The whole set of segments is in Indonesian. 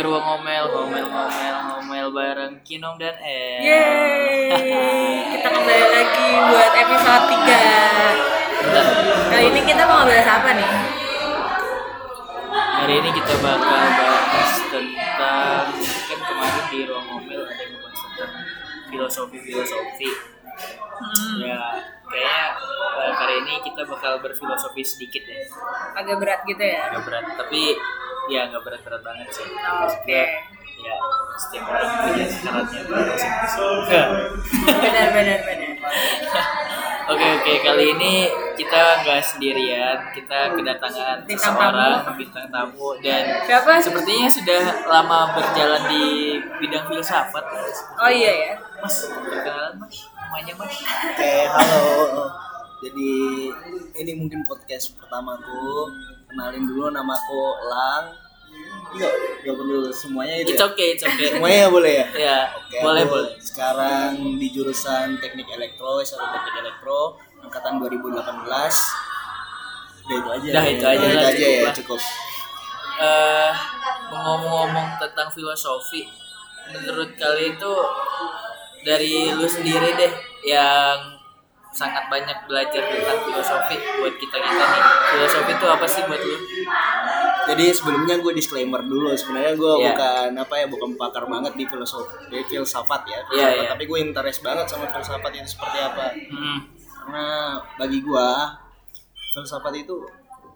ruang ngomel, ngomel, ngomel, ngomel bareng Kinong dan El. Yeay, kita kembali lagi buat episode 3 Bentar. Kali ini kita mau bahas apa nih? Hari ini kita bakal bahas tentang kan kemarin di ruang ngomel ada yang bahas tentang filosofi-filosofi. Hmm, Ya, kayaknya eh, kali ini kita bakal berfilosofi sedikit ya. agak berat gitu ya? Agak berat, tapi ya nggak berat-berat banget sih. Oke Ya, setiap orang punya syaratnya masing-masing. Benar, benar, benar Oke oke kali ini kita nggak sendirian kita kedatangan Bintang seseorang tamu. bintang tamu dan Siapa? sepertinya sudah lama berjalan di bidang filsafat Oh iya ya mas perkenalan mas namanya mas Oke, halo. Jadi ini mungkin podcast pertamaku. Kenalin dulu namaku Lang. Yuk, gak perlu semuanya itu. it's Ya? okay it's okay Semuanya boleh ya? ya Oke, boleh aku boleh Sekarang di jurusan Teknik Elektro, S1 Teknik Elektro, angkatan 2018. Udah itu aja. Dah, itu aja Udah aja ya, cukup. eh ngomong-ngomong tentang filosofi menurut kalian itu dari lu sendiri deh yang sangat banyak belajar tentang filosofi buat kita kita nih filosofi itu apa sih buat lu Jadi sebelumnya gue disclaimer dulu sebenarnya gue Iya. bukan apa ya bukan pakar banget di filosofi di filsafat ya, filsafat. iya. tapi gue interest banget sama filsafat itu seperti apa. Hmm. Karena bagi gue filsafat itu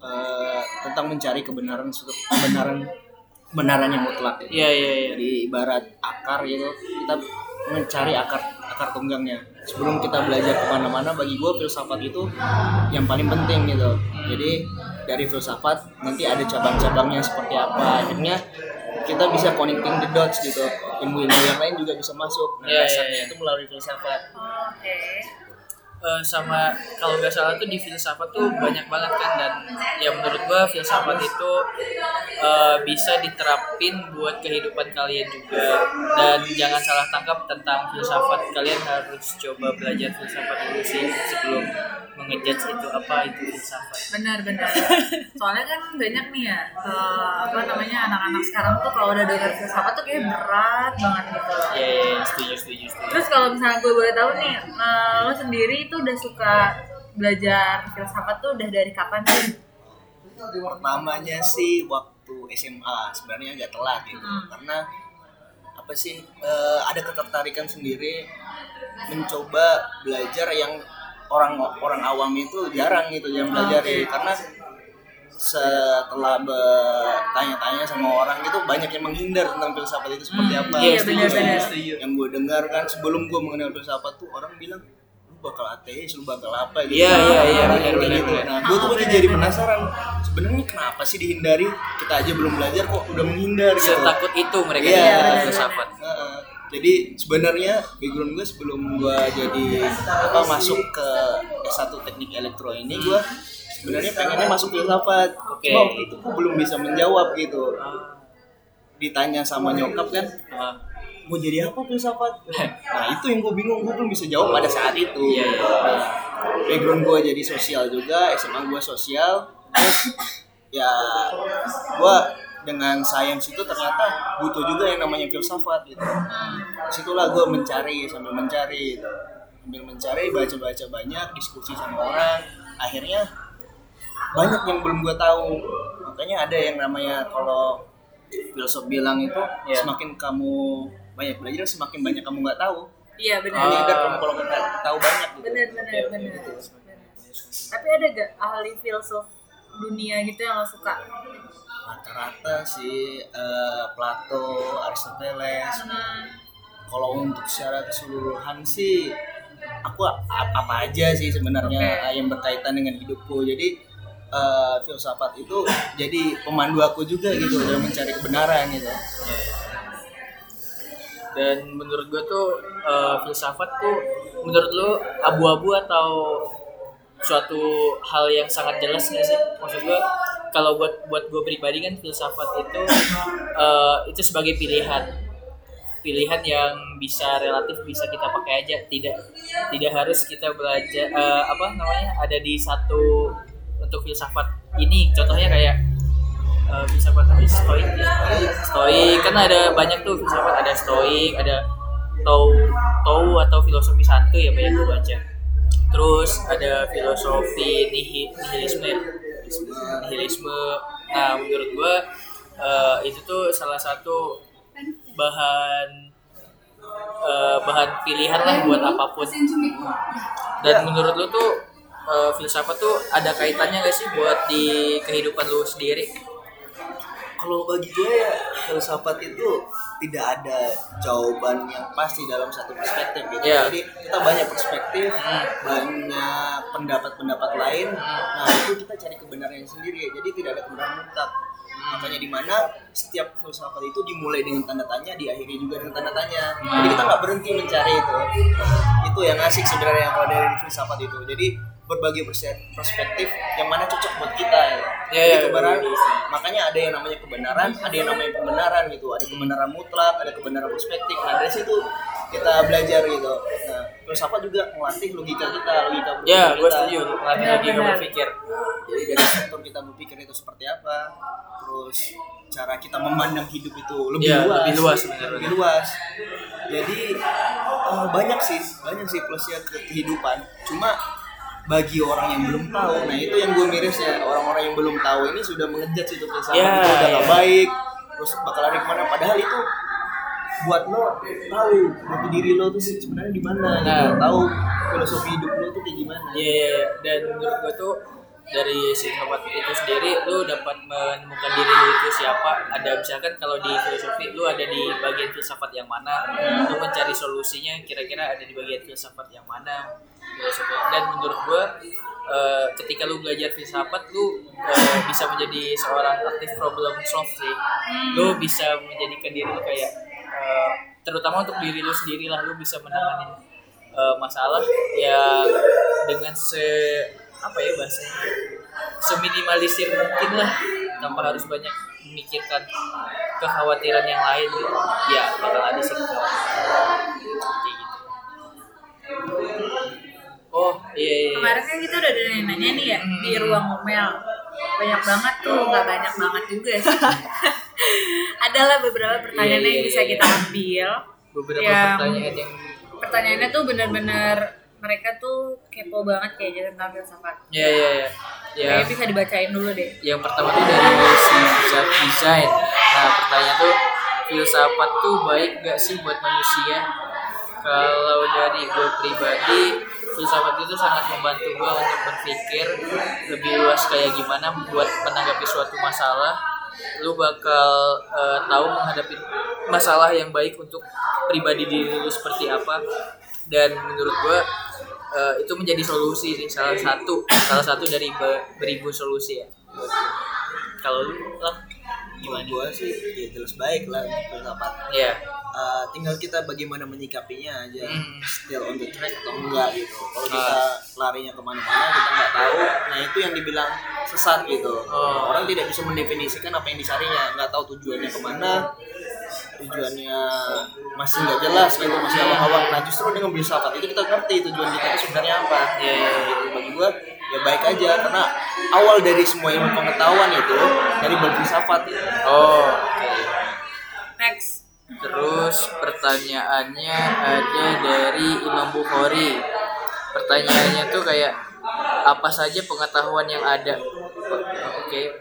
eh, tentang mencari kebenaran suatu kebenaran kebenaran yang mutlak. gitu. Iya iya iya. Jadi ibarat akar gitu kita mencari akar akar tunggangnya. Sebelum kita belajar ke mana-mana, bagi gue filsafat itu yang paling penting gitu. Jadi dari filsafat nanti ada cabang-cabangnya seperti apa. Akhirnya kita bisa connecting the dots gitu. Ilmu-ilmu yang lain juga bisa masuk. Nah, iya, dasarnya iya. itu melalui filsafat. Oke Eh, sama kalau nggak salah tuh di filsafat tuh banyak banget kan dan ya menurut gua filsafat itu eh, bisa diterapin buat kehidupan kalian juga dan jangan salah tangkap tentang filsafat kalian harus coba belajar filsafat dulu sih sebelum mengejudge itu apa itu filsafat Benar, benar Soalnya kan banyak nih ya eh, Apa namanya anak-anak sekarang tuh kalau udah dengar filsafat tuh kayak berat banget gitu ya ya, ya, setuju setuju setuju Terus kalau misalnya gue boleh tahu nih, eh, lo sendiri itu udah suka belajar filsafat tuh udah dari kapan sih? Pertamanya sih waktu SMA sebenarnya agak telat gitu. Hmm. Karena apa sih eh, ada ketertarikan sendiri mencoba belajar yang orang orang awam itu jarang gitu yang belajar Oke. karena setelah bertanya-tanya sama orang itu banyak yang menghindar tentang filsafat itu seperti Hmm, apa. iya, Setuju, benar-benar. setuju. Yang gue dengar kan sebelum gue mengenal filsafat tuh orang bilang lu bakal ateis, lu bakal apa gitu. Iya, iya, iya, benar, benar, gitu. benar. Nah, gue tuh aja jadi penasaran. Sebenarnya kenapa sih dihindari? Kita aja belum belajar kok udah menghindar gitu. setakut itu mereka Iya, dengan benar, filsafat Heeh. Jadi sebenarnya background gue sebelum gue jadi apa masuk ke S1 teknik elektro ini gue sebenarnya pengennya masuk filsafat. Oke. cuma waktu itu gue belum bisa menjawab gitu. Ditanya sama nyokap kan Ah, mau jadi apa filsafat? Nah itu yang gue bingung. Gue belum bisa jawab pada saat itu. Iya, iya. Nah, background gue jadi sosial juga SMA gue sosial. Terus ya gue dengan sains itu ternyata butuh juga yang namanya filsafat gitu nah, situlah gue mencari sambil mencari gitu. sambil mencari baca-baca banyak diskusi sama orang akhirnya banyak yang belum gue tahu makanya ada yang namanya kalau filsuf bilang itu Iya. semakin kamu banyak belajar semakin banyak kamu nggak tahu Iya benar. jadi Ah. ada kamu kalau nggak tahu banyak gitu Benar, benar, oke, benar. gitu. Tapi ada gak ahli filsuf dunia gitu yang lo suka? Rata-rata sih eh, Plato, Aristoteles. Hmm. Kalau untuk secara keseluruhan sih aku apa aja sih sebenarnya Oke. eh, yang berkaitan dengan hidupku. Jadi eh, filsafat itu jadi pemandu aku juga gitu dalam mencari kebenaran gitu. dan menurut gue tuh eh, filsafat tuh menurut lu abu-abu atau suatu hal yang sangat jelas nggak sih? Maksud gue kalau buat buat gue pribadi kan filsafat itu eh, itu sebagai pilihan. Pilihan yang bisa relatif bisa kita pakai aja. Tidak tidak harus kita belajar eh, apa namanya ada di satu untuk filsafat ini. Contohnya kayak uh, filsafat namanya stoik. Ya. stoik kan ada banyak tuh filsafat. Ada stoik ada tau tau atau filosofi santuy ya banyak gue baca terus ada filosofi nihi- nihilisme. Nihilisme. Nah menurut gue uh, itu tuh salah satu bahan uh, bahan pilihan lah buat apa pun. Dan menurut lu tuh uh, filsafat tuh ada kaitannya gak sih buat di kehidupan lu sendiri kalau bagi gue ya filsafat itu tidak ada jawaban yang pasti dalam satu perspektif gitu. Iya. Jadi kita banyak perspektif, Hmm. banyak pendapat-pendapat lain. Nah itu kita cari kebenaran sendiri. Jadi tidak ada kebenaran mutlak. Makanya di mana setiap filsafat itu dimulai dengan tanda tanya, diakhiri juga dengan tanda tanya. Jadi kita nggak berhenti mencari itu. Itu yang asik sebenarnya kalau dari filsafat itu. Jadi berbagi perse- perspektif yang mana cocok buat kita ya. Iya, Jadi iya, kebenaran, iya, iya. makanya ada yang namanya kebenaran, ada yang namanya pembenaran gitu. Ada kebenaran mutlak, ada kebenaran perspektif. Nah dari situ kita belajar gitu. Nah filsafat juga melatih logika kita, logika berpikir ya gue kita. setuju melatih lagi Benar-benar. berpikir Jadi dari sektor kita berpikir itu seperti apa, terus cara kita memandang hidup itu lebih Iya, luas, lebih luas sebenarnya. lebih luas. Jadi eh, banyak sih, banyak sih plusnya ke kehidupan. Cuma bagi orang yang belum tahu, nah itu yang gue mirisnya orang-orang yang belum tahu ini sudah mengejat situ filsafat Ya, itu udah gak ya. baik, terus bakal lari ke mana? Padahal itu buat lo tahu jati diri lo tuh sebenarnya di mana, gitu. Nah. tahu filosofi hidup lo tuh kayak gimana. Iya, iya, iya. dan menurut gue tuh dari filsafat itu sendiri lu dapat menemukan diri lu itu siapa? Ada misalkan kalau di filosofi lu ada di bagian filsafat yang mana? Lu mencari solusinya kira-kira ada di bagian filsafat yang mana? Filosofi dan menurut gue eh, ketika lu belajar filsafat lu eh, bisa menjadi seorang aktif problem solve sih. Lu bisa menjadikan diri lu kayak eh, terutama untuk diri lu sendiri lah lu bisa menangani eh, masalah yang dengan se apa ya bahasanya seminimalisir mungkin lah tanpa harus banyak memikirkan kekhawatiran yang lain gitu ya bakal ada sih kekhawatiran kayak gitu oh iya iya, iya. Kemarin kan kita udah ada nanya nih ya di Hmm. ruang ngomel. Banyak banget tuh, nggak banyak banget juga sih. Adalah beberapa pertanyaan Iya, iya, yang bisa iya. kita ambil. beberapa Yang- pertanyaan yang Pertanyaannya tuh bener-bener mereka tuh kepo banget kayaknya tentang filsafat. ya ya ya ya. Kayaknya bisa dibacain dulu deh. yang pertama tuh dari si Zat Design nah pertanyaan tuh filsafat tuh baik gak sih buat manusia? Kalau dari gue pribadi filsafat itu sangat membantu gue untuk berpikir lebih luas kayak gimana buat menanggapi suatu masalah. Lu bakal eh, tahu menghadapi masalah yang baik untuk pribadi diri lu seperti apa. Dan menurut gue eh, itu menjadi solusi nih salah satu salah satu dari be- beribu solusi ya kalau lu lang gimana Gua sih ya jelas baik lah filsafat. ya Uh, tinggal kita bagaimana menyikapinya aja Hmm. still on the track atau enggak gitu kalau kita Ah. larinya ke mana-mana kita nggak tahu nah itu yang dibilang sesat gitu Oh. orang tidak bisa mendefinisikan apa yang dicarinya nggak tahu tujuannya ke mana tujuannya masih nggak jelas gitu masih awang-awang nah justru dengan filsafat itu kita ngerti tujuan kita itu sebenarnya apa iya. gitu bagi gua ya baik aja karena awal dari semua ilmu pengetahuan itu dari berfilsafat gitu. oh oke Next. Terus pertanyaannya ada dari Imam Bukhari. Pertanyaannya tuh kayak apa saja pengetahuan yang ada? Oke.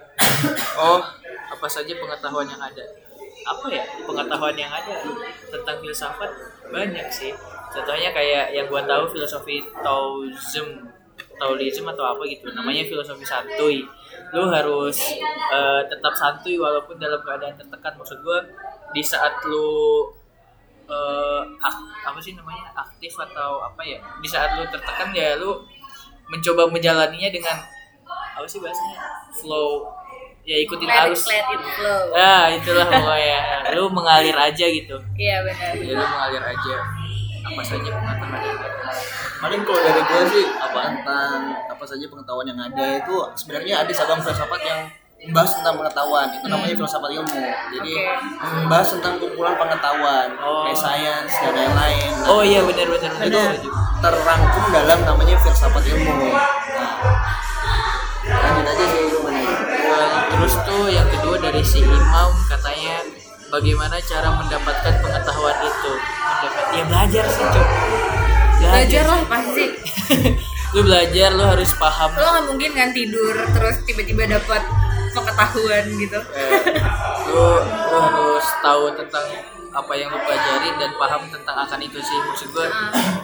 Oh, apa saja pengetahuan yang ada? Apa ya pengetahuan yang ada tentang filsafat banyak sih. Contohnya kayak yang gua tahu filosofi Taoism, Taoism atau apa gitu. Namanya filosofi santuy. Lu harus eh, tetap santuy walaupun dalam keadaan tertekan. Maksud gua di saat lu ak- apa sih namanya aktif atau apa ya di saat lu tertekan ya lu mencoba menjalaninya dengan apa sih bahasanya flow ya ikutin Let it, arus. let it flow. ah itulah pokoknya. Lu mengalir aja gitu. Iya benar. ya lu mengalir aja. Apa saja pengetahuan yang ada? Paling kalau dari gue sih apa tentang apa saja pengetahuan yang ada itu sebenarnya ada sabang filsafat yang membahas tentang pengetahuan. Itu namanya filsafat ilmu. Jadi Oke. membahas tentang kumpulan pengetahuan. Oh. kayak sains dan lain-lain. Nah, oh iya benar benar itu setuju. terrangkum dalam namanya filsafat ilmu. Nah lanjut aja sih terus tuh yang kedua dari si imam katanya bagaimana cara mendapatkan pengetahuan itu. Mendapat ya belajar sih cok. Belajar lah pasti. Lu belajar lu harus paham. Lo nggak mungkin kan tidur terus tiba-tiba dapat pengetahuan gitu. Eh, lu lu harus tahu tentang apa yang lu pelajari dan paham tentang akan itu sih. Maksud gua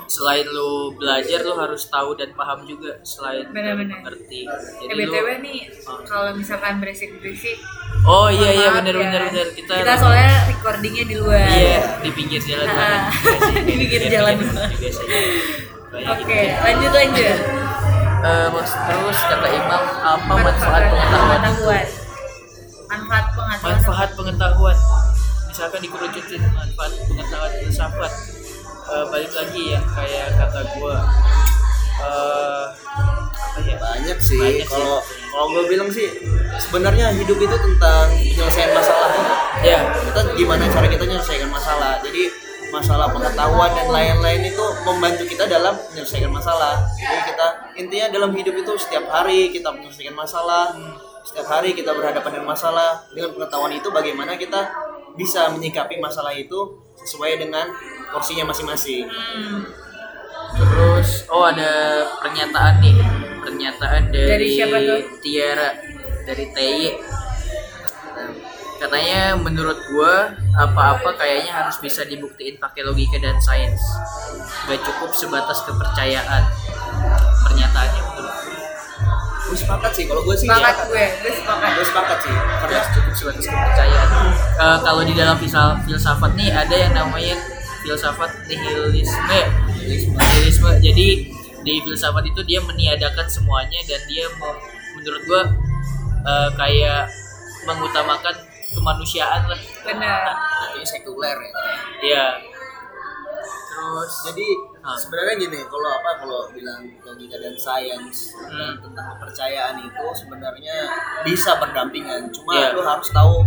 selain lu belajar lu harus tahu dan paham juga selain Benar-benar. mengerti. Eh jadi lu btw nih kalau misalkan berisik-berisik oh iya iya benar ya. benar benar. Kita kita soalnya recordingnya di luar. Iya di pinggir jalan Ah, sih. di pinggir jalan. Banyak oke gitu. lanjut lanjut. Eh, mas terus kata imam apa manfaat pengetahuan? itu pengetahuan? Manfaat pengetahuan manfaat pengetahuan misalkan dikerucutin? Manfaat pengetahuan filsafat Eh, balik lagi yang kayak kata gua. Eh apa ya? Banyak sih Banyak sih. kalau kalau gue bilang sih sebenarnya hidup itu tentang penyelesaian masalah. Ya. Kita gimana cara kita menyelesaikan masalah. Jadi masalah pengetahuan dan lain-lain itu membantu kita dalam menyelesaikan masalah. Jadi kita intinya dalam hidup itu setiap hari kita menyelesaikan masalah. Setiap hari kita berhadapan dengan masalah. Dengan pengetahuan itu bagaimana kita bisa menyikapi masalah itu sesuai dengan porsinya masing-masing. Hmm, terus oh ada pernyataan nih pernyataan dari, Dari siapa tuh? Tiara dari TY katanya menurut gua apa-apa kayaknya harus bisa dibuktiin pakai logika dan sains. Gak cukup sebatas kepercayaan. Pernyataannya menurut gue sepakat sih kalau gue sih sepakat ya, gue gue sepakat. Gue sepakat sih karena cukup sebatas kepercayaan. Eh, kalau di dalam filsafat, filsafat nih ada yang namanya filsafat nihilisme. Nihilisme. Jadi di filsafat itu dia meniadakan semuanya dan dia mau- menurut gua eh, kayak mengutamakan kemanusiaan lah. Benar. Jatuhnya sekuler ya. Ya terus jadi Ah. sebenarnya gini kalau apa kalau bilang logika dan sains dan Hmm. tentang kepercayaan itu sebenarnya bisa berdampingan cuma Iya. lu harus tahu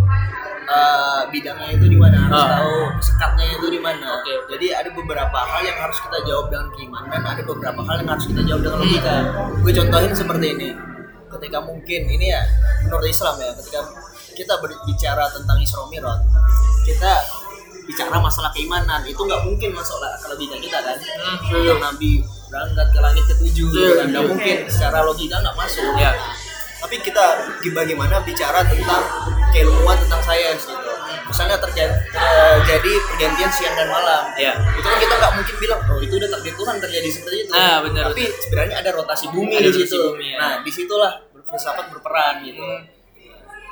uh, bidangnya itu di mana harus Ah. tahu sekatnya itu di mana Oke, oke. jadi ada beberapa hal yang harus kita jawab dengan keimanan ada beberapa hal yang harus kita jawab dengan logika gue contohin seperti ini ketika mungkin ini ya menurut Islam ya ketika kita berbicara tentang Isra Mi'raj kita bicara masalah keimanan itu nggak mungkin masuk ke logika kita kan? Hmm. yang Nabi berangkat ke langit ketujuh gitu kan nggak betul. mungkin secara logika nggak masuk. Ya tapi kita bagaimana bicara tentang keilmuan tentang sains gitu. Misalnya terjadi terjadi pergantian siang dan malam. Ya itu kan kita nggak mungkin bilang oh itu udah takdir Tuhan terjadi seperti itu. Ah, benar, tapi sebenarnya ada rotasi bumi Ada di situ. bumi, ya. nah di situlah filsafat berperan gitu. Hmm.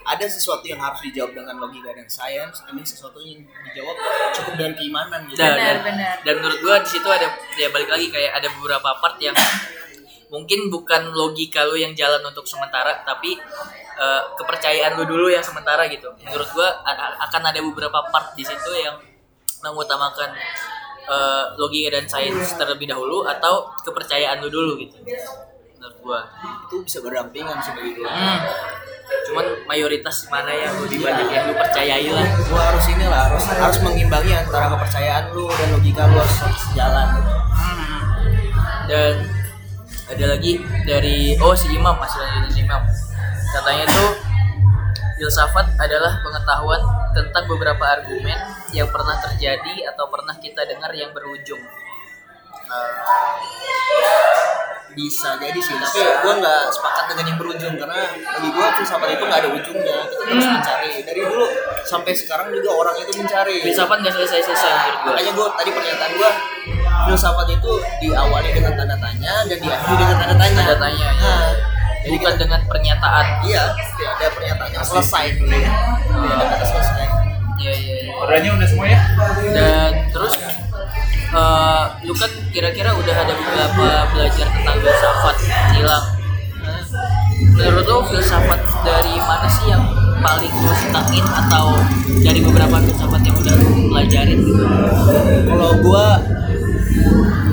Ada sesuatu yang harus dijawab dengan logika dan sains ada sesuatu yang dijawab cukup dengan keimanan gitu. Dan, Benar, dan, benar. dan menurut gua di situ ada ya balik lagi kayak ada beberapa part yang mungkin bukan logika lu yang jalan untuk sementara tapi eh, kepercayaan lu dulu yang sementara gitu. Menurut gua akan ada beberapa part di situ yang mengutamakan eh, logika dan sains terlebih dahulu atau kepercayaan lu dulu gitu menurut gua itu bisa berdampingan sih bagi gue hmm. cuman mayoritas mana yang lebih banyak yang lu percayai lah gua harus ini lah harus harus mengimbangi antara kepercayaan lu dan logika lu harus sejalan gitu. Hmm. dan ada lagi dari oh si imam masih lanjutin si imam katanya tuh filsafat adalah pengetahuan tentang beberapa argumen yang pernah terjadi atau pernah kita dengar yang berujung Bisa jadi sih tapi gua nggak sepakat dengan yang berujung karena bagi gua filsafat itu nggak ada ujungnya. Kita terus mencari. Dari dulu sampai sekarang juga orang itu mencari. Filsafat nggak selesai selesai menurut gua. Makanya gua tadi pernyataan gua filsafat itu diawali dengan tanda tanya dan diakhiri dengan tanda tanya. Tanda tanya, ya. Nah, jadi bukan dengan pernyataan. Iya tidak ada pernyataan yang selesai. Gitu ya tidak ada kata selesai. Iya iya iya. Orangnya udah semua ya? dan terus eh, lu kan kira-kira udah ada beberapa belajar tentang filsafat hilang. Menurut lu filsafat dari mana sih yang paling lu senangin atau dari beberapa filsafat yang udah lu pelajarin? Gitu kalau gua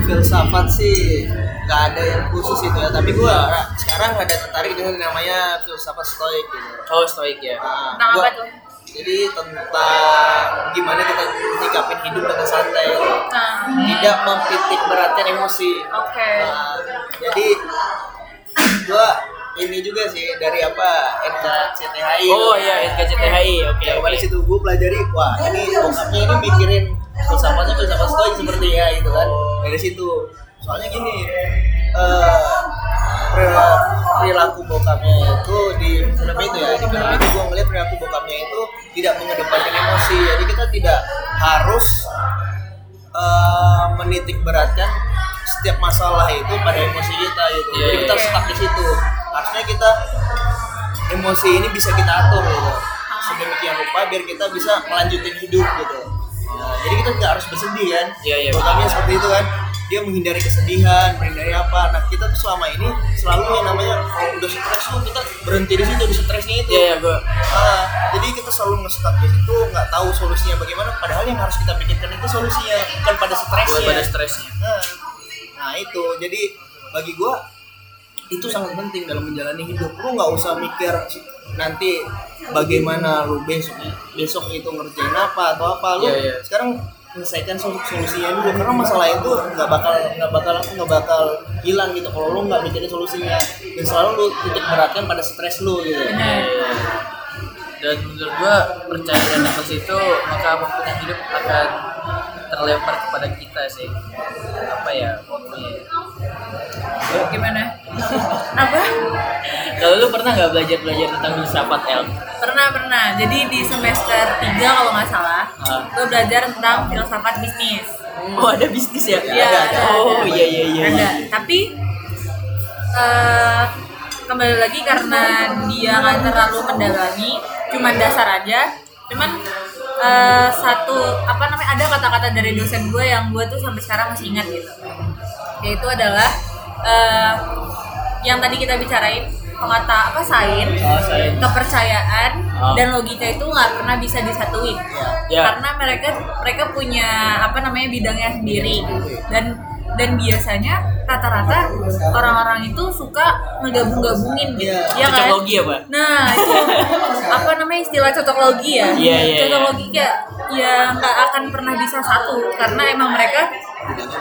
filsafat sih nggak ada yang khusus itu ya. Tapi gua sekarang ada tertarik dengan namanya filsafat stoik gitu. Oh stoik ya. Nah, Tentang gua- apa tuh? Jadi tentang gimana kita menyikapin hidup dengan santai. Nah, tidak mempitik beratkan emosi oke. Nah, jadi gua ini juga sih dari apa NKCTHI Oh iya NKCTHI oke. ya oke. pada situ gue pelajari wah ini bokapnya ini mikirin filsafatnya filsafat stoik seperti ya gitu kan dari situ soalnya gini eh perilaku, bokapnya itu di film itu ya di film itu gue ngeliat perilaku bokapnya itu tidak mengedepankan emosi. Jadi kita tidak harus eh, menitik beratkan setiap masalah itu pada emosi kita gitu. Iya, jadi kita iya. stuck di situ. Harusnya kita emosi ini bisa kita atur gitu. Sedemikian rupa biar kita bisa melanjutin hidup gitu. Nah, jadi kita nggak harus bersedih kan? Iya, iya, Bokamnya betul. seperti itu kan dia menghindari kesedihan menghindari apa nah kita tuh selama ini selalu yang namanya kalau udah stres tuh kita berhenti di situ di stresnya itu Iya ya gue. Ah, jadi kita selalu nge-stuck di situ nggak tahu solusinya bagaimana padahal yang harus kita pikirkan itu solusinya bukan pada stresnya Pada stresnya. Nah, nah itu jadi bagi gua itu sangat penting dalam menjalani hidup. Lu nggak usah mikir nanti bagaimana lu besok besok itu ngerjain apa atau apa lu Iya, iya. sekarang menyelesaikan sol- solusinya dulu karena masalah itu nggak bakal nggak bakal nggak bakal hilang gitu kalau lu nggak mikirin solusinya dan selalu lu titik beratkan pada stres lu gitu. Iya. Dan menurut gua percaya dan atas itu maka apa pun yang hidup akan terlempar kepada kita sih. Apa ya? pokoknya. Gimana? Apa? Kalau lu pernah nggak belajar belajar tentang filsafat El? Pernah pernah. Jadi di semester 3 kalau nggak salah, Ah. gue belajar tentang filsafat bisnis. Oh ada bisnis ya? Iya, ada, ada, Oh iya iya iya. Ada. iya. Tapi eh kembali lagi karena dia nggak terlalu mendalami, cuman dasar aja. Cuman eh, satu apa namanya ada kata-kata dari dosen gue yang gue tuh sampai sekarang masih ingat gitu. Yaitu adalah eh, yang tadi kita bicarain pengata apa sains, Oh, sains. kepercayaan Oh. dan logika itu nggak pernah bisa disatuin Ya. karena mereka mereka punya apa namanya bidangnya sendiri dan dan biasanya rata-rata orang-orang itu suka ngegabung-gabungin gitu Iya. ya kan Cocokologi ya, Pak? nah itu apa namanya istilah cocoklogi ya Iya, iya, iya. cocoklogi ya ya nggak akan pernah bisa satu karena emang mereka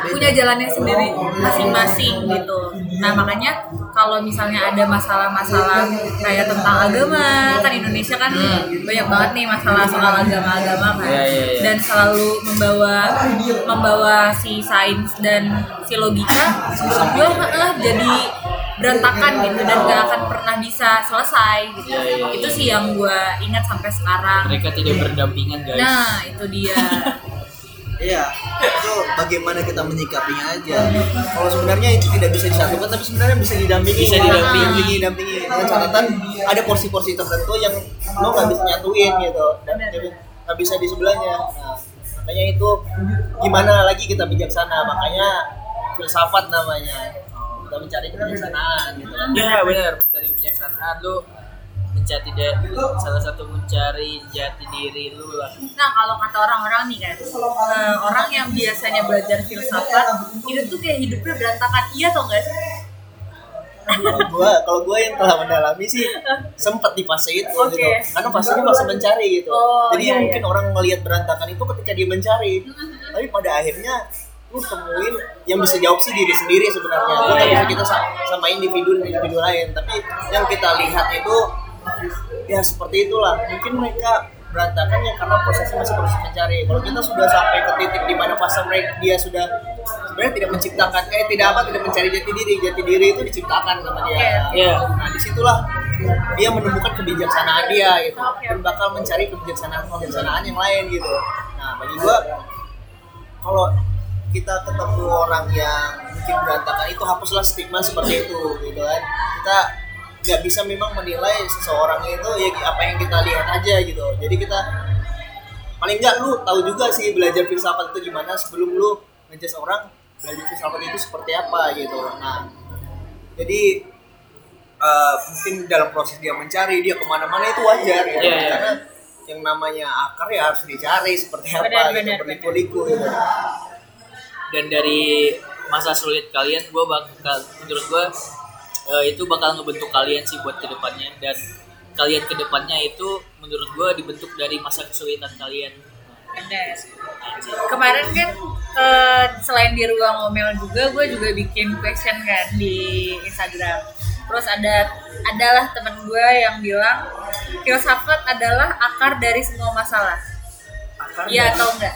punya jalannya sendiri masing-masing gitu nah makanya kalau misalnya ada masalah-masalah kayak tentang agama kan Indonesia kan banyak banget nih masalah soal agama-agama kan Iya, iya, iya. dan selalu membawa membawa si sains dan si logika gue heeh, jadi berantakan gitu dan gak akan pernah bisa selesai gitu Iya, iya, itu iya. sih yang gue ingat sampai sekarang Mereka tidak berdampingan guys. nah itu dia Iya, itu bagaimana kita menyikapinya aja. Kalau sebenarnya itu tidak bisa disatukan, tapi sebenarnya bisa didampingi. Bisa didampingi. dampingi, dampingi. Dengan catatan ada porsi-porsi tertentu yang lo nggak bisa nyatuin gitu, dan jadi nggak bisa di sebelahnya. Nah, makanya itu gimana lagi kita bijaksana, makanya filsafat namanya. Kita mencari kebijaksanaan gitu. Ya benar mencari kebijaksanaan lu mencari de- salah satu mencari jati diri lu lah. Nah kalau kata orang-orang nih kan, eh, orang yang biasanya belajar filsafat itu tuh kayak hidupnya berantakan, iya atau enggak sih? Kalau gua, kalau gua yang telah mendalami sih sempet di fase itu Oke. gitu. Karena fasenya fase mencari gitu. Oh, Jadi iya, iya. mungkin orang melihat berantakan itu ketika dia mencari. Tapi pada akhirnya lu temuin yang bisa jawab sih diri sendiri sebenarnya. Oh, iya. bisa kita sa- sama individu individu lain. Tapi yang kita lihat itu ya seperti itulah. Mungkin mereka berantakan ya karena prosesnya masih proses mencari. Kalau kita sudah sampai ke titik di mana fase mereka dia sudah sebenarnya tidak menciptakan eh tidak apa tidak mencari jati diri. Jati diri itu diciptakan sama dia. Iya. Nah di situlah dia menemukan kebijaksanaan dia gitu Oke. dan bakal mencari kebijaksanaan kebijaksanaan yang lain gitu. Nah bagi gua kalau kita ketemu orang yang mungkin berantakan itu hapuslah stigma seperti itu gitu kan kita nggak bisa memang menilai seseorang itu ya apa yang kita lihat aja gitu. Jadi kita paling nggak lu tahu juga sih belajar filsafat itu gimana sebelum lu ngejudge orang belajar filsafat itu seperti apa gitu. Nah jadi eh, mungkin dalam proses dia mencari dia ke mana-mana itu wajar ya. Iya, iya. karena yang namanya akar ya harus dicari seperti apa Benar, gitu benar, berliku-liku gitu. Dan dari masa sulit kalian, gue bakal menurut gue eh, itu bakal ngebentuk kalian sih buat ke depannya dan kalian ke depannya itu menurut gue dibentuk dari masa kesulitan kalian. Benar. Kemarin kan eh, selain di ruang ngomel juga, gue juga bikin question kan di Instagram. terus ada adalah temen gue yang bilang filsafat adalah akar dari semua masalah iya atau enggak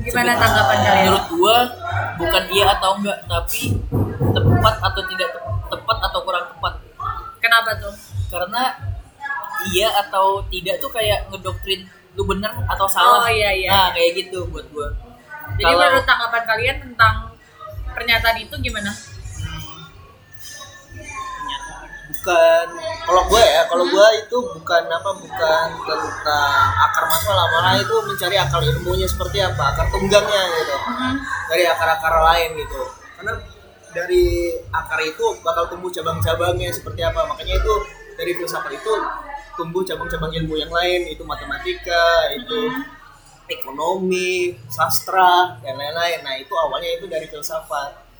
gimana tanggapan kalian menurut gua bukan iya atau enggak tapi tepat atau tidak te- tepat atau kurang tepat? Kenapa tuh? Karena iya atau tidak tuh kayak ngedoktrin lu bener atau salah. Oh, iya, iya. nah kayak gitu buat gua. Jadi Kalau- menurut tanggapan kalian tentang pernyataan itu gimana? Bukan kalau gue ya kalau gue itu bukan apa bukan tentang akar masalah malah itu mencari akar ilmunya seperti apa akar tunggangnya gitu. Dari akar-akar lain gitu. Karena dari akar itu bakal tumbuh cabang-cabangnya seperti apa. Makanya itu dari filsafat itu tumbuh cabang-cabang ilmu yang lain itu matematika itu ekonomi sastra dan lain-lain. Nah itu awalnya itu dari filsafat.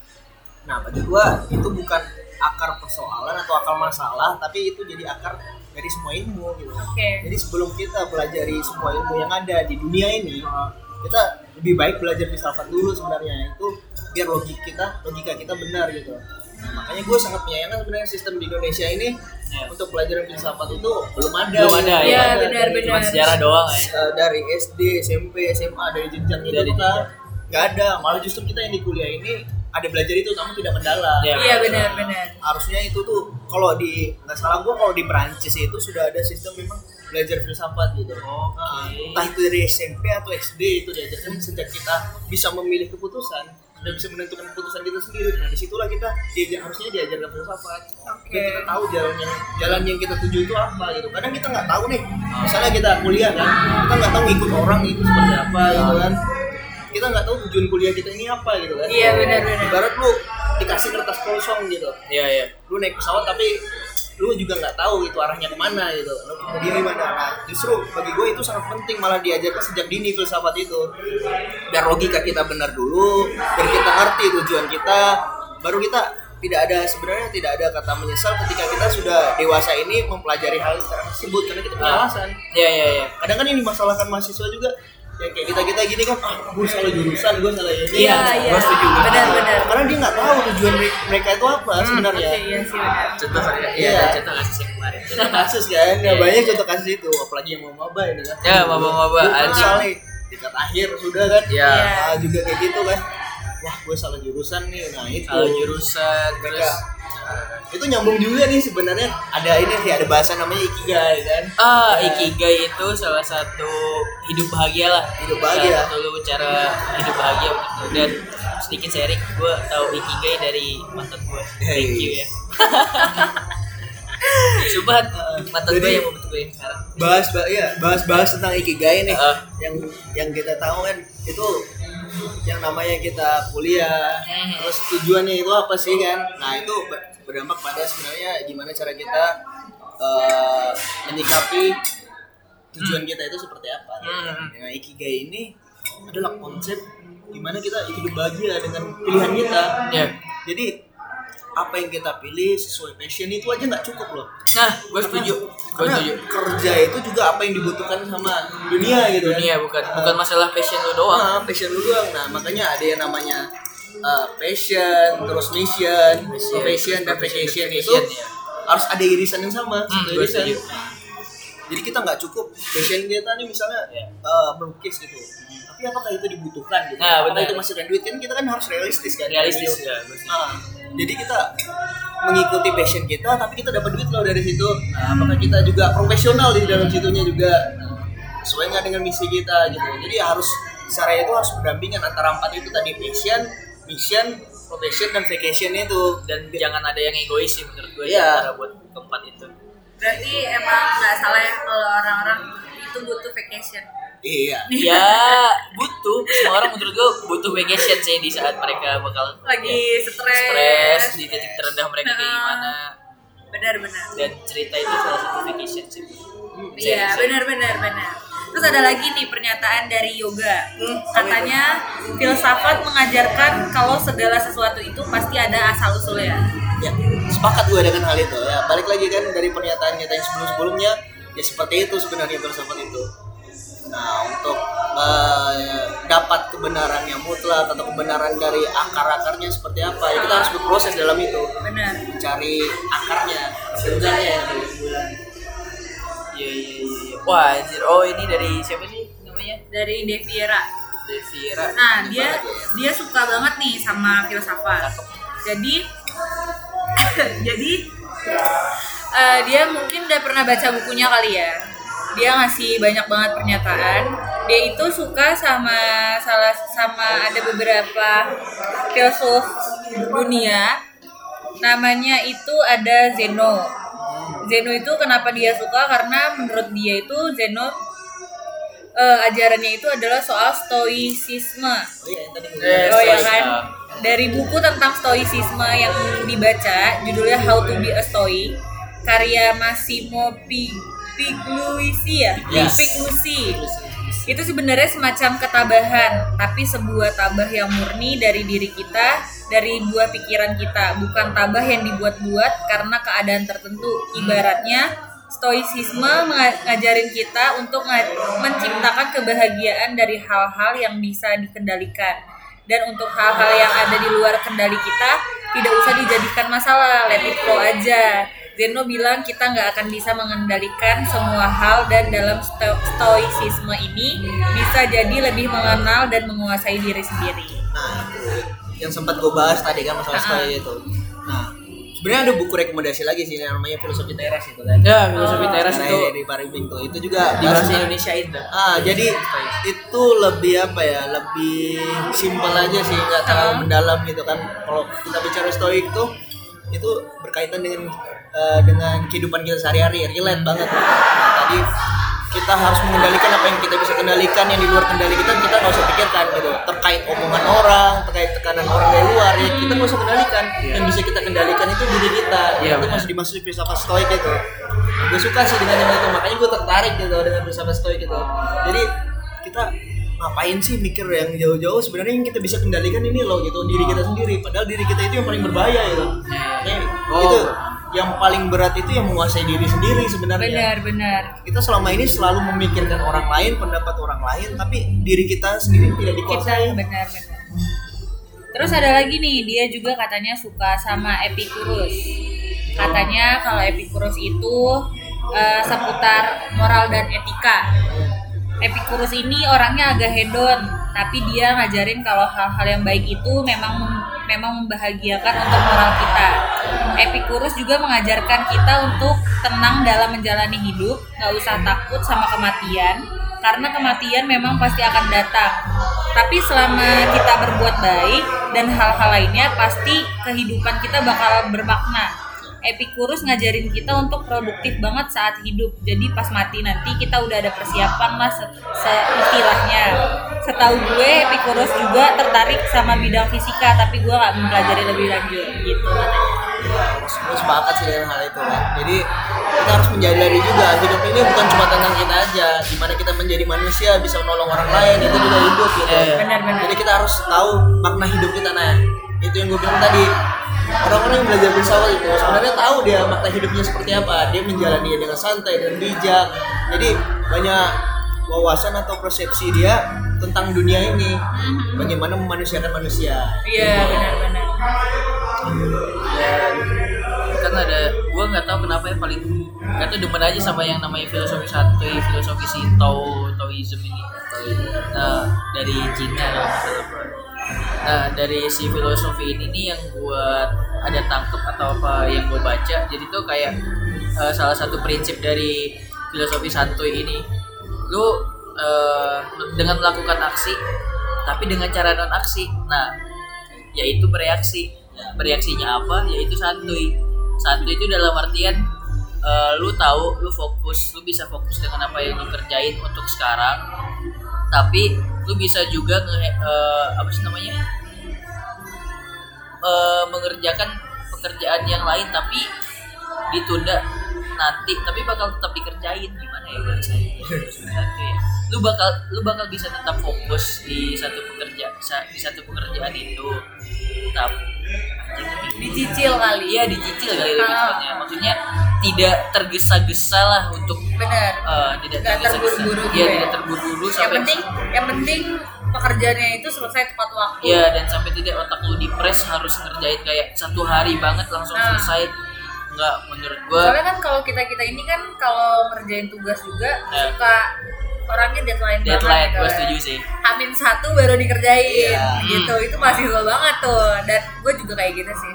Nah, bagi gua itu bukan akar persoalan atau akar masalah, tapi itu jadi akar dari semua ilmu gitu. oke. Jadi sebelum kita pelajari semua ilmu yang ada di dunia ini, kita lebih baik belajar filsafat dulu sebenarnya. Itu biar logik kita, logika kita benar gitu. Nah, makanya gue sangat menyayangkan sebenarnya sistem di Indonesia ini Ya. untuk pelajaran filsafat itu belum ada. Belum ada, ya. ada. benar, Dari- cuma benar. sejarah doang ya dari SD, SMP, SMA dari jenjang itu Dari kita nggak ada. Malah justru kita yang di kuliah ini ada belajar itu namun tidak mendalam. Ya. iya benar-benar Harusnya itu tuh kalau di nggak salah gua kalau di Perancis itu sudah ada sistem memang belajar filsafat gitu. Oke. Nah, entah itu dari SMP atau SD itu diajarkan sejak kita bisa memilih keputusan dan bisa menentukan keputusan kita sendiri. Nah di situlah kita diajar, harusnya diajarkan filsafat. Oke. Dan kita tahu jalan yang jalan yang kita tuju itu apa gitu. Kadang kita nggak tahu nih. Misalnya kita kuliah kan, kita nggak tahu ngikut orang itu seperti apa gitu kan. Kita nggak tahu tujuan kuliah kita ini apa gitu kan. iya benar-benar Ibarat lu dikasih kertas kosong gitu. iya iya Lu naik pesawat tapi lu juga nggak tahu itu arahnya ke mana gitu. Lu mau dia gimana nah justru bagi gue itu sangat penting malah diajarkan sejak dini filsafat itu. Biar logika kita benar dulu biar kita ngerti tujuan kita baru kita tidak ada sebenarnya tidak ada kata menyesal ketika kita sudah dewasa ini mempelajari hal tersebut karena kita punya Ah. alasan. Iya iya iya. Kadang kan yang dimasalahkan mahasiswa juga ya kayak kita kita gini kan ah gue salah jurusan gue salah ini Iya, iya. Gua setuju. Benar-benar. karena dia nggak tahu tujuan mere- mereka itu apa sebenarnya oke iya sih benar contoh Iya. iya contoh kasus yang kemarin contoh kasus kan ya Iya, banyak iya. contoh kasus itu apalagi yang mau maba ini kan Ya, maba-maba, Gua anjing. tingkat akhir sudah kan Iya. Ah, juga kayak gitu kan wah gue salah jurusan nih. Nah itu. Salah jurusan terus? Mereka- itu nyambung juga nih sebenarnya. Ada ini sih ada bahasa namanya ikigai kan? Ah Ya. ikigai itu salah satu hidup bahagia lah. Hidup bahagia. salah satu cara hidup bahagia dan sedikit sharing gue tahu ikigai dari mantan gue thank you ya. Sumpah mantan gue yang mau gue sekarang. bahas bah ya bahas bahas tentang ikigai nih. Ah. yang yang kita tahu kan itu yang namanya kita kuliah. Mhm. terus tujuannya itu apa sih kan? Nah itu ber- berdampak pada sebenarnya gimana cara kita eh, menyikapi tujuan kita itu seperti apa Mhm. nah ikigai ini adalah konsep gimana kita hidup bahagia dengan pilihan kita. Ya jadi apa yang kita pilih sesuai passion itu aja nggak cukup loh nah gue setuju gue setuju kerja itu juga apa yang dibutuhkan sama dunia gitu kan. dunia bukan bukan masalah passion lu doang Ah, passion lu doang. Nah, makanya ada yang namanya uh, passion, terus mission, Mission, profession dan vacation itu ya. harus ada irisan yang sama. Hmm, irisan. setuju. Jadi kita nggak cukup passion kita nih misalnya Ya. uh, melukis gitu. Tapi apakah itu dibutuhkan gitu? Nah, apakah itu menghasilkan duit kan kita kan harus realistis kan. Realistis, Gitu. ya. Nah, jadi kita mengikuti passion kita tapi kita dapat duit loh dari situ. Nah, apakah kita juga profesional di dalam situnya juga? Nah, sesuai nggak dengan misi kita gitu. Jadi harus secara itu harus berdampingan antara empat itu tadi passion, mission, profession dan vacation itu. dan jangan ada yang egois sih menurut gue Iya. cara buat keempat itu berarti emang nggak salah ya kalau orang-orang itu butuh vacation. Iya. ya butuh. Semua orang menurut gue butuh vacation sih di saat mereka bakal lagi stres. stres di titik terendah mereka kayak gimana. Benar-benar dan cerita itu salah satu vacation sih. Iya, benar-benar benar. Terus ada lagi nih pernyataan dari yoga. Katanya filsafat mengajarkan kalau segala sesuatu itu pasti ada asal usulnya. Ya, sepakat gue dengan hal itu. Ya, balik lagi kan dari pernyataan kita yang sebelum-sebelumnya, ya seperti itu sebenarnya filsafat itu. Nah, untuk eh, dapat kebenaran yang mutlak atau kebenaran dari akar-akarnya seperti apa ya kita harus berproses dalam itu benar cari akarnya sebenarnya bilang. Iya iya iya. Wah, anjir. Oh, ini dari siapa sih namanya? dari Devira Devira. nah dia dia suka banget nih sama filsafat jadi jadi eh, dia mungkin udah pernah baca bukunya kali ya. Dia ngasih banyak banget pernyataan. Dia itu suka sama salah sama ada beberapa filsuf dunia. Namanya itu ada Zeno. Zeno itu kenapa dia suka? Karena menurut dia itu Zeno eh, ajarannya itu adalah soal stoicisme. Oh iya tadi Eh, oh ya kan. Dari buku tentang stoicisme yang dibaca judulnya How to be a Stoic karya Massimo Pi- Pigliucci ya? Yes. Pigliucci itu sebenarnya semacam ketabahan tapi sebuah tabah yang murni dari diri kita dari buah pikiran kita. Bukan tabah yang dibuat-buat karena keadaan tertentu. Ibaratnya stoicisme menga- ngajarin kita untuk menciptakan kebahagiaan dari hal-hal yang bisa dikendalikan dan untuk hal-hal yang ada di luar kendali kita tidak usah dijadikan masalah let it flow aja Zeno bilang kita nggak akan bisa mengendalikan semua hal dan dalam sto- stoicisme ini bisa jadi lebih mengenal dan menguasai diri sendiri. nah itu yang sempat gue bahas tadi kan masalah Ah. stoik itu nah sebenarnya ada buku rekomendasi lagi sih yang namanya filosofi teras itu kan Ya, filosofi Oh. teras itu dari Paribing tuh itu juga di bahas bahasa tentang- Indonesia itu. Ah, jadi itu lebih apa ya? Lebih simpel aja sih, nggak terlalu Ah. mendalam gitu kan. Kalau kita bicara stoik tuh itu berkaitan dengan eh, dengan kehidupan kita sehari-hari, relate banget. Nah, tadi kita harus mengendalikan apa yang kita bisa kendalikan yang di luar kendali kita kita nggak usah pikirkan gitu. Terkait omongan orang terkait tekanan orang dari luar ya kita nggak usah kendalikan. Yang bisa kita kendalikan itu diri kita. Iya, itu masih dimaksud filsafat stoik itu gue suka sih dengan yang itu makanya gue tertarik gitu dengan filsafat stoik itu jadi kita ngapain sih mikir yang jauh-jauh? Sebenarnya yang kita bisa kendalikan ini loh gitu diri kita sendiri. Padahal diri kita itu yang paling berbahaya gitu. Makanya Oh. itu yang paling berat itu yang menguasai diri sendiri sebenarnya Benar-benar. kita selama ini selalu memikirkan orang lain pendapat orang lain tapi diri kita sendiri tidak Kita dikuasai benar-benar. Terus ada lagi nih, dia juga katanya suka sama Epicurus. Katanya kalau Epicurus itu eh, seputar moral dan etika. Epicurus ini orangnya agak hedon, tapi dia ngajarin kalau hal-hal yang baik itu memang memang membahagiakan untuk moral kita. Epicurus juga mengajarkan kita untuk tenang dalam menjalani hidup, nggak usah takut sama kematian, karena kematian memang pasti akan datang. Tapi selama kita berbuat baik dan hal-hal lainnya, pasti kehidupan kita bakal bermakna. Epicurus ngajarin kita untuk produktif banget saat hidup. Jadi pas mati nanti kita udah ada persiapan lah se- se- istilahnya. Setahu gue Epicurus juga tertarik sama bidang fisika tapi gue nggak mempelajari lebih lanjut gitu katanya. gue sepakat sih dengan hal itu kan jadi kita harus menyadari juga hidup ini bukan cuma tentang kita aja gimana kita menjadi manusia bisa menolong orang lain itu juga hidup gitu Eh. Benar-benar. jadi kita harus tahu makna hidup kita nah itu yang gue bilang tadi. Orang-orang yang belajar filsafat itu sebenarnya tahu dia makna hidupnya seperti apa. Dia menjalani dengan santai dan bijak. Jadi banyak wawasan atau persepsi dia tentang dunia ini. Bagaimana memanusiakan manusia. Iya benar-benar. kan ada gua nggak tahu kenapa yang paling nggak tuh demen aja sama yang namanya filosofi santuy filosofi si Tao Taoism ini. Nah dari Cina bro. Nah dari si filosofi ini nih yang gua ada tangkep atau apa yang gua baca. Jadi tuh kayak eh, salah satu prinsip dari filosofi santuy ini lu eh, dengan melakukan aksi tapi dengan cara non aksi nah yaitu bereaksi. Bereaksinya apa? Yaitu santuy. Santuy itu dalam artian eh, lu tahu lu fokus lu bisa fokus dengan apa yang lu kerjain untuk sekarang tapi lu bisa juga nge eh, apa sih namanya Eh, mengerjakan pekerjaan yang lain tapi ditunda nanti tapi bakal tetap dikerjain gimana ya bahasanya Santuy ya. lu bakal lu bakal bisa tetap fokus di satu pekerja di satu pekerjaan itu tapi Dicicil kali. iya dicicil kali lebih Ah. tepatnya maksudnya tidak tergesa-gesa lah untuk Benar. eh, tidak Nggak tergesa-gesa. terburu-buru Iya, ya. tidak terburu-buru yang sampai penting yang penting pekerjaannya itu selesai tepat waktu Iya dan sampai tidak otak lu di press harus ngerjain kayak satu hari banget langsung Nah. selesai. Enggak menurut gua. soalnya kan kalau kita kita ini kan kalau ngerjain tugas juga Ya. suka orangnya deadline, Deadline, banget gue gitu. setuju sih. Amin satu baru dikerjain Iya. gitu itu mahasiswa banget tuh dan gue juga kayak gitu sih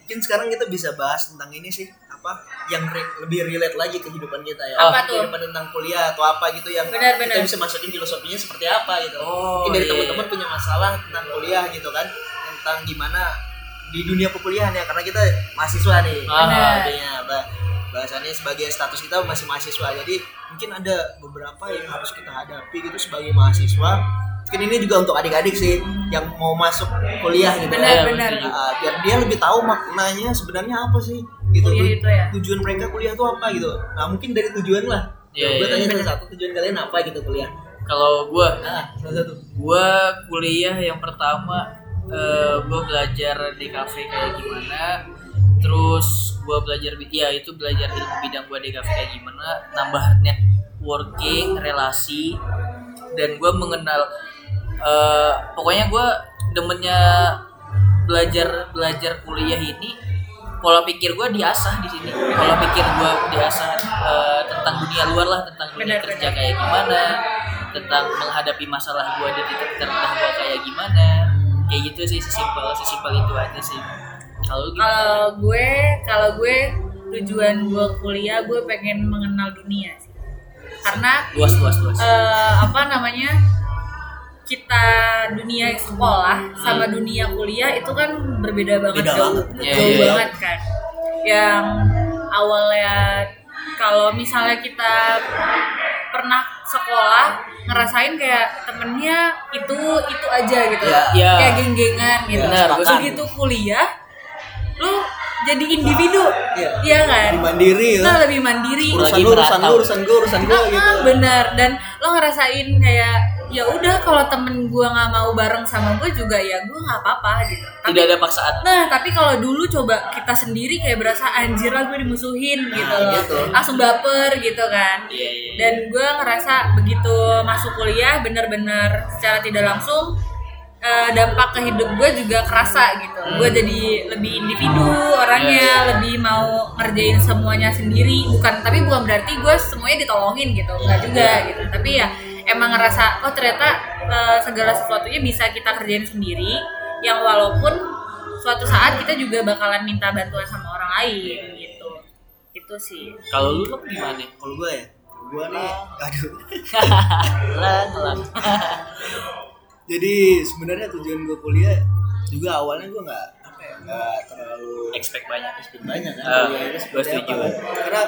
Mungkin sekarang kita bisa bahas tentang ini sih apa yang re- lebih relate lagi kehidupan kita ya. Apa tuh? Kehidupan tentang kuliah atau apa gitu yang Benar, benar. kita bisa masukin filosofinya seperti apa gitu. Oh, Mungkin dari iya. teman-teman punya masalah tentang kuliah gitu kan, tentang gimana di dunia perkuliahan ya karena kita mahasiswa nih. Ah. Benar. Bahasannya sebagai status kita masih mahasiswa. Jadi mungkin ada beberapa yang harus kita hadapi gitu sebagai mahasiswa. Mungkin ini juga untuk adik-adik sih yang mau masuk kuliah gitu. Benar, ya. benar. Ah, biar dia lebih tahu maknanya sebenarnya apa sih gitu. Kuliah Tu- itu ya. Tujuan mereka kuliah itu apa gitu. Nah, mungkin dari tujuan lah. Iya, gue iya. tanya satu-satu tujuan kalian apa gitu kuliah. Kalau gua Ah, salah satu. gua kuliah yang pertama eh, gua belajar di kafe kayak gimana terus gua belajar ya itu belajar ilmu bidang gua di kafe kayak gimana nambah networking relasi dan gua mengenal eh, pokoknya gua demennya belajar belajar kuliah ini pola pikir gua diasah di sini. Pola pikir gua diasah eh, tentang dunia luar lah tentang dunia kerja kayak gimana tentang menghadapi masalah gua di titik terendah gua kayak gimana. Kayak gitu sih sesimpel sesimpel itu aja sih kalau kalau gue kalau gue tujuan gue kuliah gue pengen mengenal dunia sih karena luas luas luas eh, apa namanya kita dunia sekolah sama dunia kuliah itu kan berbeda banget Beda jauh banget. Iya, jauh iya, iya. banget kan yang awalnya kalau misalnya kita pernah sekolah ngerasain kayak temennya itu itu aja gitu Iya. Iya. kayak geng-gengan gitu Benar, sepakat. begitu kuliah lu jadi individu Iya. iya kan Lebih mandiri kita lah. lebih mandiri Urusan lu, urusan lu, urusan gua, urusan gua gitu. Ah, bener dan lo ngerasain kayak ya udah kalau temen gua nggak mau bareng sama gue juga ya gue nggak apa-apa gitu tapi tidak ada paksaan nah tapi kalau dulu coba kita sendiri kayak berasa anjir lah gue dimusuhin gitu Nah, loh gitu. langsung baper gitu kan iya iya iya. dan gue ngerasa begitu masuk kuliah bener-bener secara tidak langsung eh, dampak ke hidup gue juga kerasa gitu. Gue jadi lebih individu orangnya lebih mau ngerjain semuanya sendiri. Bukan tapi bukan berarti gue semuanya ditolongin gitu. Enggak juga gitu. Tapi ya emang ngerasa oh ternyata eh, segala sesuatunya bisa kita kerjain sendiri. Yang walaupun suatu saat kita juga bakalan minta bantuan sama orang lain gitu. Itu sih. Kalau lu lu gimana? Kalau gua ya, gua nih, aduh. lah lah Jadi sebenarnya tujuan gua kuliah juga awalnya gua nggak apa ya, nggak terlalu expect banyak expect banyak kan. Ah, kuliah itu gua seperti setuju. apa. Karena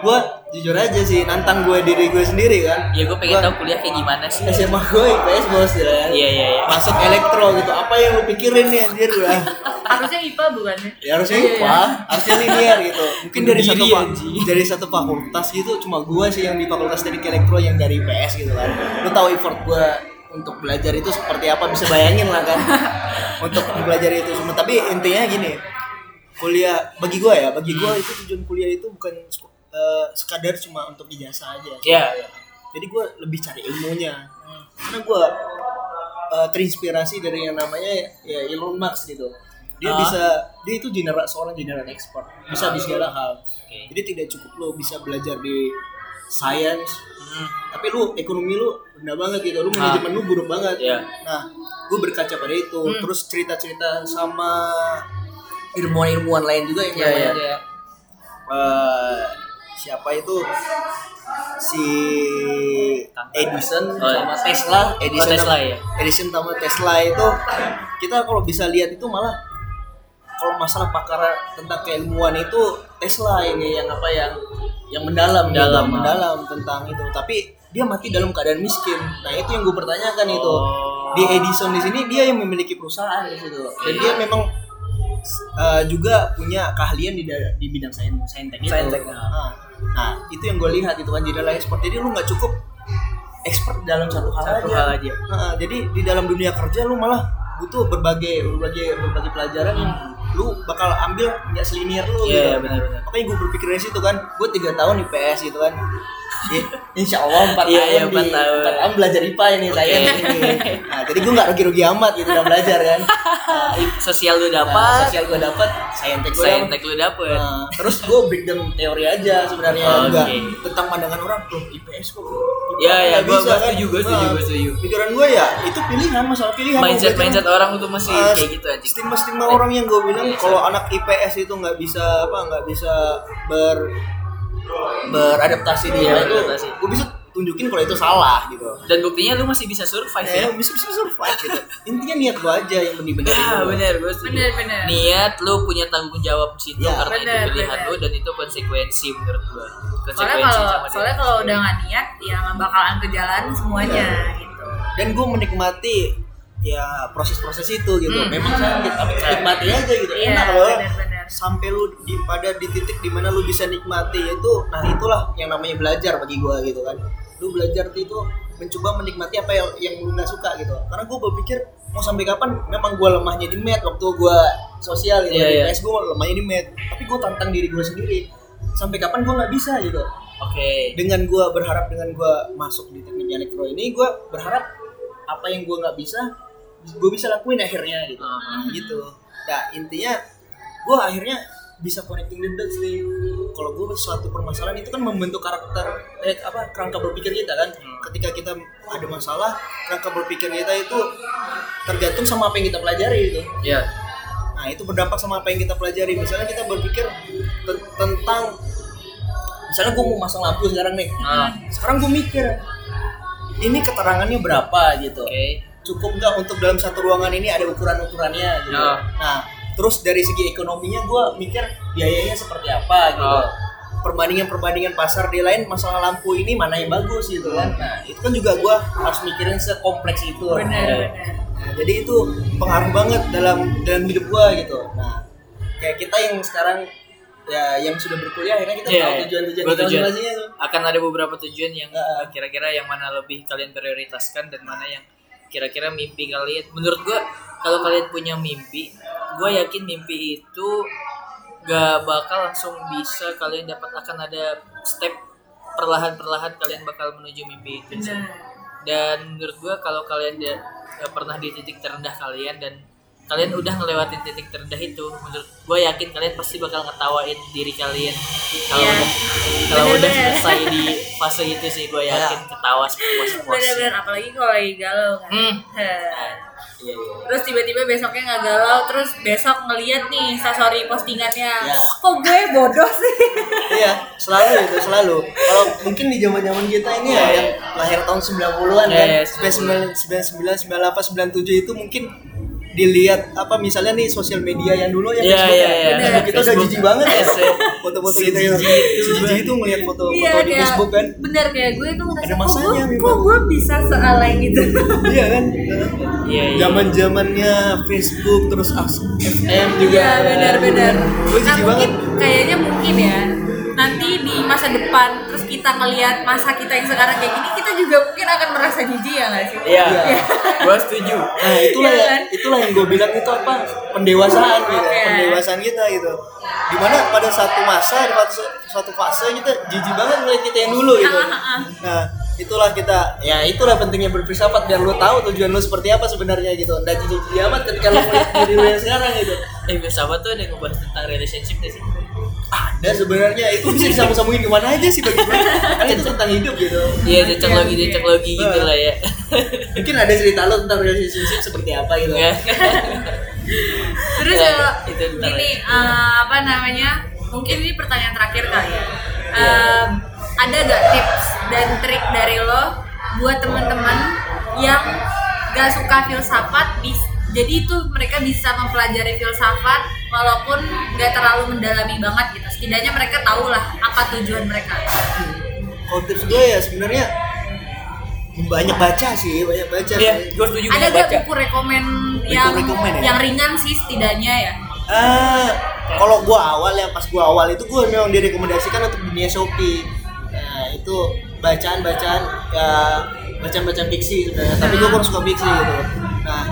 gua jujur aja sih nantang gue diri gue sendiri kan. ya gue pengen Gua- tahu kuliah kayak gimana sih SMA gue IPS bos ya. iya iya iya Masuk elektro gitu. Apa yang lu pikirin nih anjir gua? harusnya IPA bukan ya ya harusnya Iya, IPA, harusnya linear gitu. Mungkin dari satu anjing. dari satu fakultas gitu cuma gua sih yang di fakultas teknik elektro yang dari IPS gitu kan. Lu tahu effort gua untuk belajar itu seperti apa bisa bayangin lah kan. untuk belajar itu semua. Tapi intinya gini, kuliah bagi gua ya, bagi gua itu tujuan kuliah itu bukan eh, sekadar cuma untuk ijazah aja. Iya. Jadi gua lebih cari ilmunya. Karena gua eh, terinspirasi dari yang namanya ya Elon Musk gitu. Dia Ah. bisa dia itu general seorang general expert, bisa di segala hal. Oke. Jadi tidak cukup lo bisa belajar di science, Hmm. tapi lu ekonomi lu rendah banget gitu, lu manajemen lu buruk banget. Iya. Nah, gue berkaca pada itu, Hmm. terus cerita-cerita sama ilmuwan-ilmuwan lain juga yang Iya, iya. namanya eh, siapa itu si Edison Oh, iya. sama Tesla, Edison Oh, Tesla, sama, ya. Edison sama Tesla itu kita kalau bisa lihat itu malah kalau masalah pakar tentang keilmuan itu Tesla ini yang apa yang yang mendalam Mendalam, gitu, ah. mendalam tentang itu tapi dia mati dalam keadaan miskin nah itu yang gue pertanyakan itu Oh. di Edison di sini dia yang memiliki perusahaan di situ dan dia memang uh, juga punya keahlian di di bidang sains saintek itu. Saintek, Nah, nah, itu yang gue lihat itu kan jadi adalah ekspor. Jadi lu nggak cukup expert dalam satu hal Satu aja. hal aja. Nah, jadi di dalam dunia kerja lu malah butuh berbagai berbagai berbagai pelajaran yang lu bakal ambil nggak selinier lu Iya, gitu. benar-benar. Makanya gue berpikir dari situ kan, gue tiga tahun IPS gitu kan. Ya, Insya Allah empat Iya, tahun iya, di empat tahun. empat tahun belajar IPA ini saya Oke. ini. Nah, jadi gue nggak rugi-rugi amat gitu dalam belajar kan. Nah, Sosial lu nah, dapat, sosial gue dapat, saintek gue saya dapat. lu dapet. Nah, terus gue breakdown teori aja sebenarnya Oke. enggak tentang pandangan orang tuh IPS kok. IPA Ya, ya, nggak gua- bisa kan. setuju, gua setuju, Nah, gua setuju. Pikiran gue ya itu pilihan masalah pilihan. mindset mindset orang tuh masih Ah, kayak gitu aja. Stigma stigma orang yang gue bilang kalau anak IPS itu nggak bisa apa nggak bisa ber beradaptasi di Iya, itu, gue bisa tunjukin kalau itu salah gitu. Dan buktinya lu masih bisa survive ya. Ya, bisa bisa survive gitu. Intinya niat gue aja yang. Ya benar, gue setuju. Bener, bener. Niat lu punya tanggung jawab di situ Ya. karena Bener, itu pilihan bener. lu dan itu konsekuensi menurut gue. soalnya Konsekuensi kalau sama dia. soalnya kalau udah nggak niat ya nggak bakalan ke jalan semuanya Iya. gitu Dan gue menikmati ya proses-proses itu gitu. Hmm. Memang sakit tapi nikmati aja gitu. Iya, Enak loh. Sampai lu di pada di titik di mana lu bisa nikmati itu, nah itulah yang namanya belajar bagi gue gitu kan. Lu belajar itu mencoba menikmati apa yang, yang lu nggak suka gitu. Karena gue berpikir mau sampai kapan memang gue lemahnya di med waktu gue sosial gitu Iya, di. PS gue lemahnya di med tapi gue tantang diri gue sendiri sampai kapan gue nggak bisa gitu Oke. dengan gue berharap dengan gue masuk di teknik elektro ini gue berharap apa yang gue nggak bisa gue bisa lakuin akhirnya gitu Hmm. gitu nah intinya gue akhirnya bisa connecting the dots nih kalau gue suatu permasalahan itu kan membentuk karakter eh apa kerangka berpikir kita kan ketika kita ada masalah kerangka berpikir kita itu tergantung sama apa yang kita pelajari itu Ya. Nah itu berdampak sama apa yang kita pelajari. Misalnya kita berpikir ten- tentang, misalnya gue mau masang lampu sekarang nih. Ah. Sekarang gue mikir, ini keterangannya berapa gitu. Oke. Cukup nggak untuk dalam satu ruangan ini ada ukuran-ukurannya gitu. Ya. Nah terus dari segi ekonominya gue mikir biayanya seperti apa gitu. Oh. Perbandingan-perbandingan pasar di lain masalah lampu ini mana yang bagus gitu kan. Nah itu kan juga gue harus mikirin sekompleks itu. benar Nah, benar Nah, jadi itu pengaruh banget dalam dalam hidup gua gitu. Nah, kayak kita yang sekarang ya yang sudah berkuliah akhirnya kita Iya, tahu iya. tujuan-tujuan kita tujuan. Akan ada beberapa tujuan yang kira-kira yang mana lebih kalian prioritaskan dan mana yang kira-kira mimpi kalian. Menurut gua kalau kalian punya mimpi, gua yakin mimpi itu gak bakal langsung bisa kalian dapat akan ada step perlahan-perlahan kalian bakal menuju mimpi itu. dan menurut gua kalau kalian udah udah pernah di titik terendah kalian dan kalian udah ngelewatin titik terendah itu menurut gua yakin kalian pasti bakal ngetawain diri kalian kalau Iya. udah kalau udah Bener-bener. selesai di fase itu sih gua yakin ketawa sepuas puas benar-benar apalagi kalau lagi galau kan Hmm. Heh. Iya, iya. terus tiba-tiba besoknya nggak galau terus besok ngeliat nih story postingannya Ya. kok gue bodoh sih Iya, selalu itu selalu. Kalau mungkin di zaman-zaman kita ini ya yang lahir tahun 90-an Iya, kan, iya, 99, 99, 98, 97 itu mungkin dilihat apa misalnya nih sosial media yang dulu ya Iya, Facebook iya, ya. iya. Facebook kita udah jijik banget ya. Ya. Foto-foto kita yang jijik itu. si jijik itu ngeliat foto-foto iya di kayak Facebook kan. bener kayak gue tuh ngerasa Ada kok masanya gue, memang. kok gue bisa sealai gitu Iya kan? Iya, iya. Zaman zamannya Facebook terus FM juga. Iya benar-benar. Gue Nah jijik mungkin banget. kayaknya mungkin ya nanti di masa depan terus kita ngelihat masa kita yang sekarang kayak gini juga mungkin akan merasa jijik ya nggak sih? iya Iya. gua setuju Nah itulah ya, kan? itulah yang gue bilang itu apa pendewasaan gitu, Oke. pendewasaan kita gitu. Di mana pada satu masa, di suatu, suatu fase kita jijik banget ngeliat kita yang dulu gitu. Nah itulah kita, ya itulah pentingnya berfilsafat biar lu tahu tujuan lu seperti apa sebenarnya gitu. Dan jijik amat ketika lu melihat diri lu yang sekarang gitu. eh filsafat tuh ada yang ngebahas tentang relationship gak sih Ada sebenarnya itu bisa disambung-sambungin ke mana aja sih bagi gue. Kan itu tentang hidup gitu. iya cocok logi cocok logi gitu lah ya Mungkin ada cerita lu tentang relationship seperti apa gitu. Enggak. Terus Ya, kalau ini eh, apa namanya? Mungkin ini pertanyaan terakhir kali ya. Em, ada gak tips dan trik dari lo buat teman-teman yang gak suka filsafat bis- jadi itu mereka bisa mempelajari filsafat walaupun gak terlalu mendalami banget gitu setidaknya mereka tahu lah apa tujuan mereka Kalau tips gue ya sebenarnya banyak baca sih, banyak baca. Iya, sih. gue setuju ada banyak gak buku rekomen yang rekomen ya? yang ringan sih setidaknya ya Ah, kalau gua awal ya pas gua awal itu gua memang direkomendasikan untuk dunia Shopee. Nah, itu bacaan-bacaan ya bacaan-bacaan fiksi sebenarnya, tapi gua kurang suka fiksi gitu. Nah,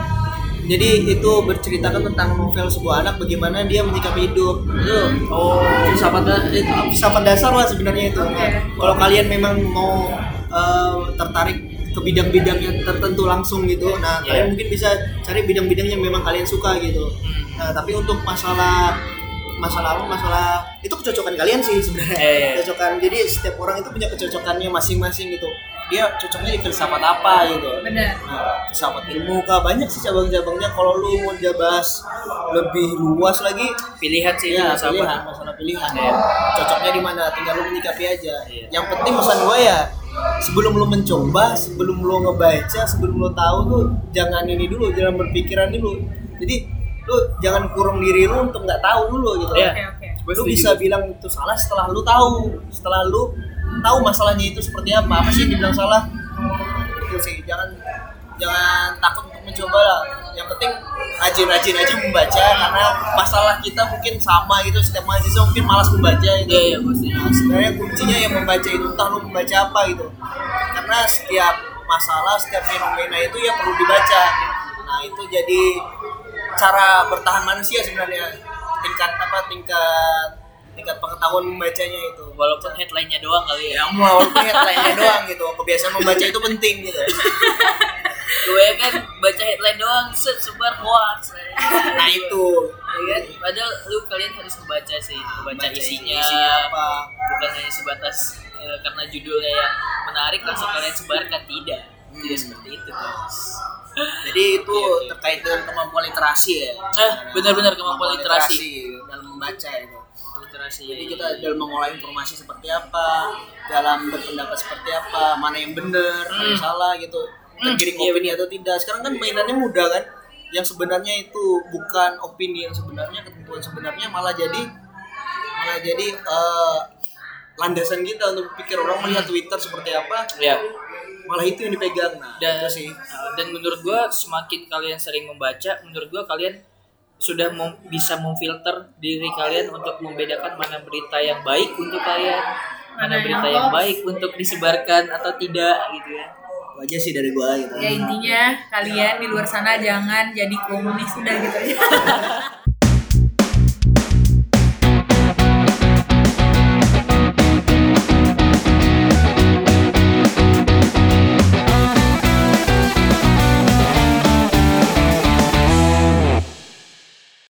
jadi itu berceritakan tentang novel sebuah anak bagaimana dia menyikapi hidup. Itu. Oh, filsafat itu filsafat dasar lah sebenarnya itu. Oke. kalau kalian memang mau eh, tertarik ke bidang-bidang yang tertentu langsung gitu nah Iya. kalian mungkin bisa cari bidang-bidang yang memang kalian suka gitu. Hmm. nah tapi untuk masalah masalah apa? Masalah itu kecocokan kalian sih sebenarnya. Iya, iya. kecocokan. Jadi setiap orang itu punya kecocokannya masing-masing gitu dia cocoknya di filsafat apa gitu. Benar. Nah, filsafat ilmu kah? Banyak sih cabang-cabangnya. Kalau lu mau dia bahas lebih luas lagi pilihan sih ya pilihan masalah pilihan Iya. cocoknya di mana? Tinggal lu menyikapi aja. Iya. yang penting pesan gue ya sebelum lu mencoba sebelum lu ngebaca sebelum lu tahu tuh jangan ini dulu jangan berpikiran dulu. Jadi lu jangan kurung diri lu untuk nggak tahu dulu gitu oke oke. Gua lu setuju. bisa bilang itu salah setelah lu tahu setelah lu tahu masalahnya itu seperti apa. Apa sih yang dibilang salah? Itu sih jangan jangan takut untuk mencoba lah. Yang penting rajin-rajin aja membaca karena masalah kita mungkin sama gitu setiap mahasiswa mungkin malas membaca gitu. Iya, iya, pasti. nah, sebenarnya kuncinya yang membaca itu entah lu membaca apa gitu. Karena setiap masalah setiap fenomena itu ya perlu dibaca. Nah itu jadi cara bertahan manusia sebenarnya. Tingkat apa tingkat tingkat pengetahuan membacanya itu Walaupun headline-nya doang kali ya. mau walaupun headline-nya doang gitu kebiasaan membaca itu penting gitu Gue kan baca headline doang, set sebar hoax. nah itu Ya kan? Padahal lu kalian harus membaca sih, membaca Baca isinya, isinya apa bukan hanya sebatas eh, karena judulnya yang menarik langsung kalian sebarkan tidak. Tidak Hmm. seperti itu, guys. jadi itu Iya, iya. terkait dengan kemampuan literasi ya Eh, benar-benar kemampuan literasi. dalam membaca itu Literasi. Jadi kita dalam mengolah informasi seperti apa, dalam berpendapat seperti apa, mana yang benar, mana yang salah gitu, tergiring iya opini atau tidak. Sekarang kan mainannya mudah kan, yang sebenarnya itu bukan opini yang sebenarnya, ketentuan sebenarnya malah jadi malah jadi eh, landasan kita untuk pikir orang melihat Twitter seperti apa, Ya. malah itu yang dipegang. Nah, dan itu sih. uh, dan menurut gua semakin kalian sering membaca menurut gua kalian sudah mem- bisa memfilter diri kalian untuk membedakan mana berita yang baik untuk kalian mana berita yang baik untuk disebarkan atau tidak gitu ya. Itu aja sih dari gua gitu. ya intinya kalian di luar sana jangan jadi komunis udah gitu aja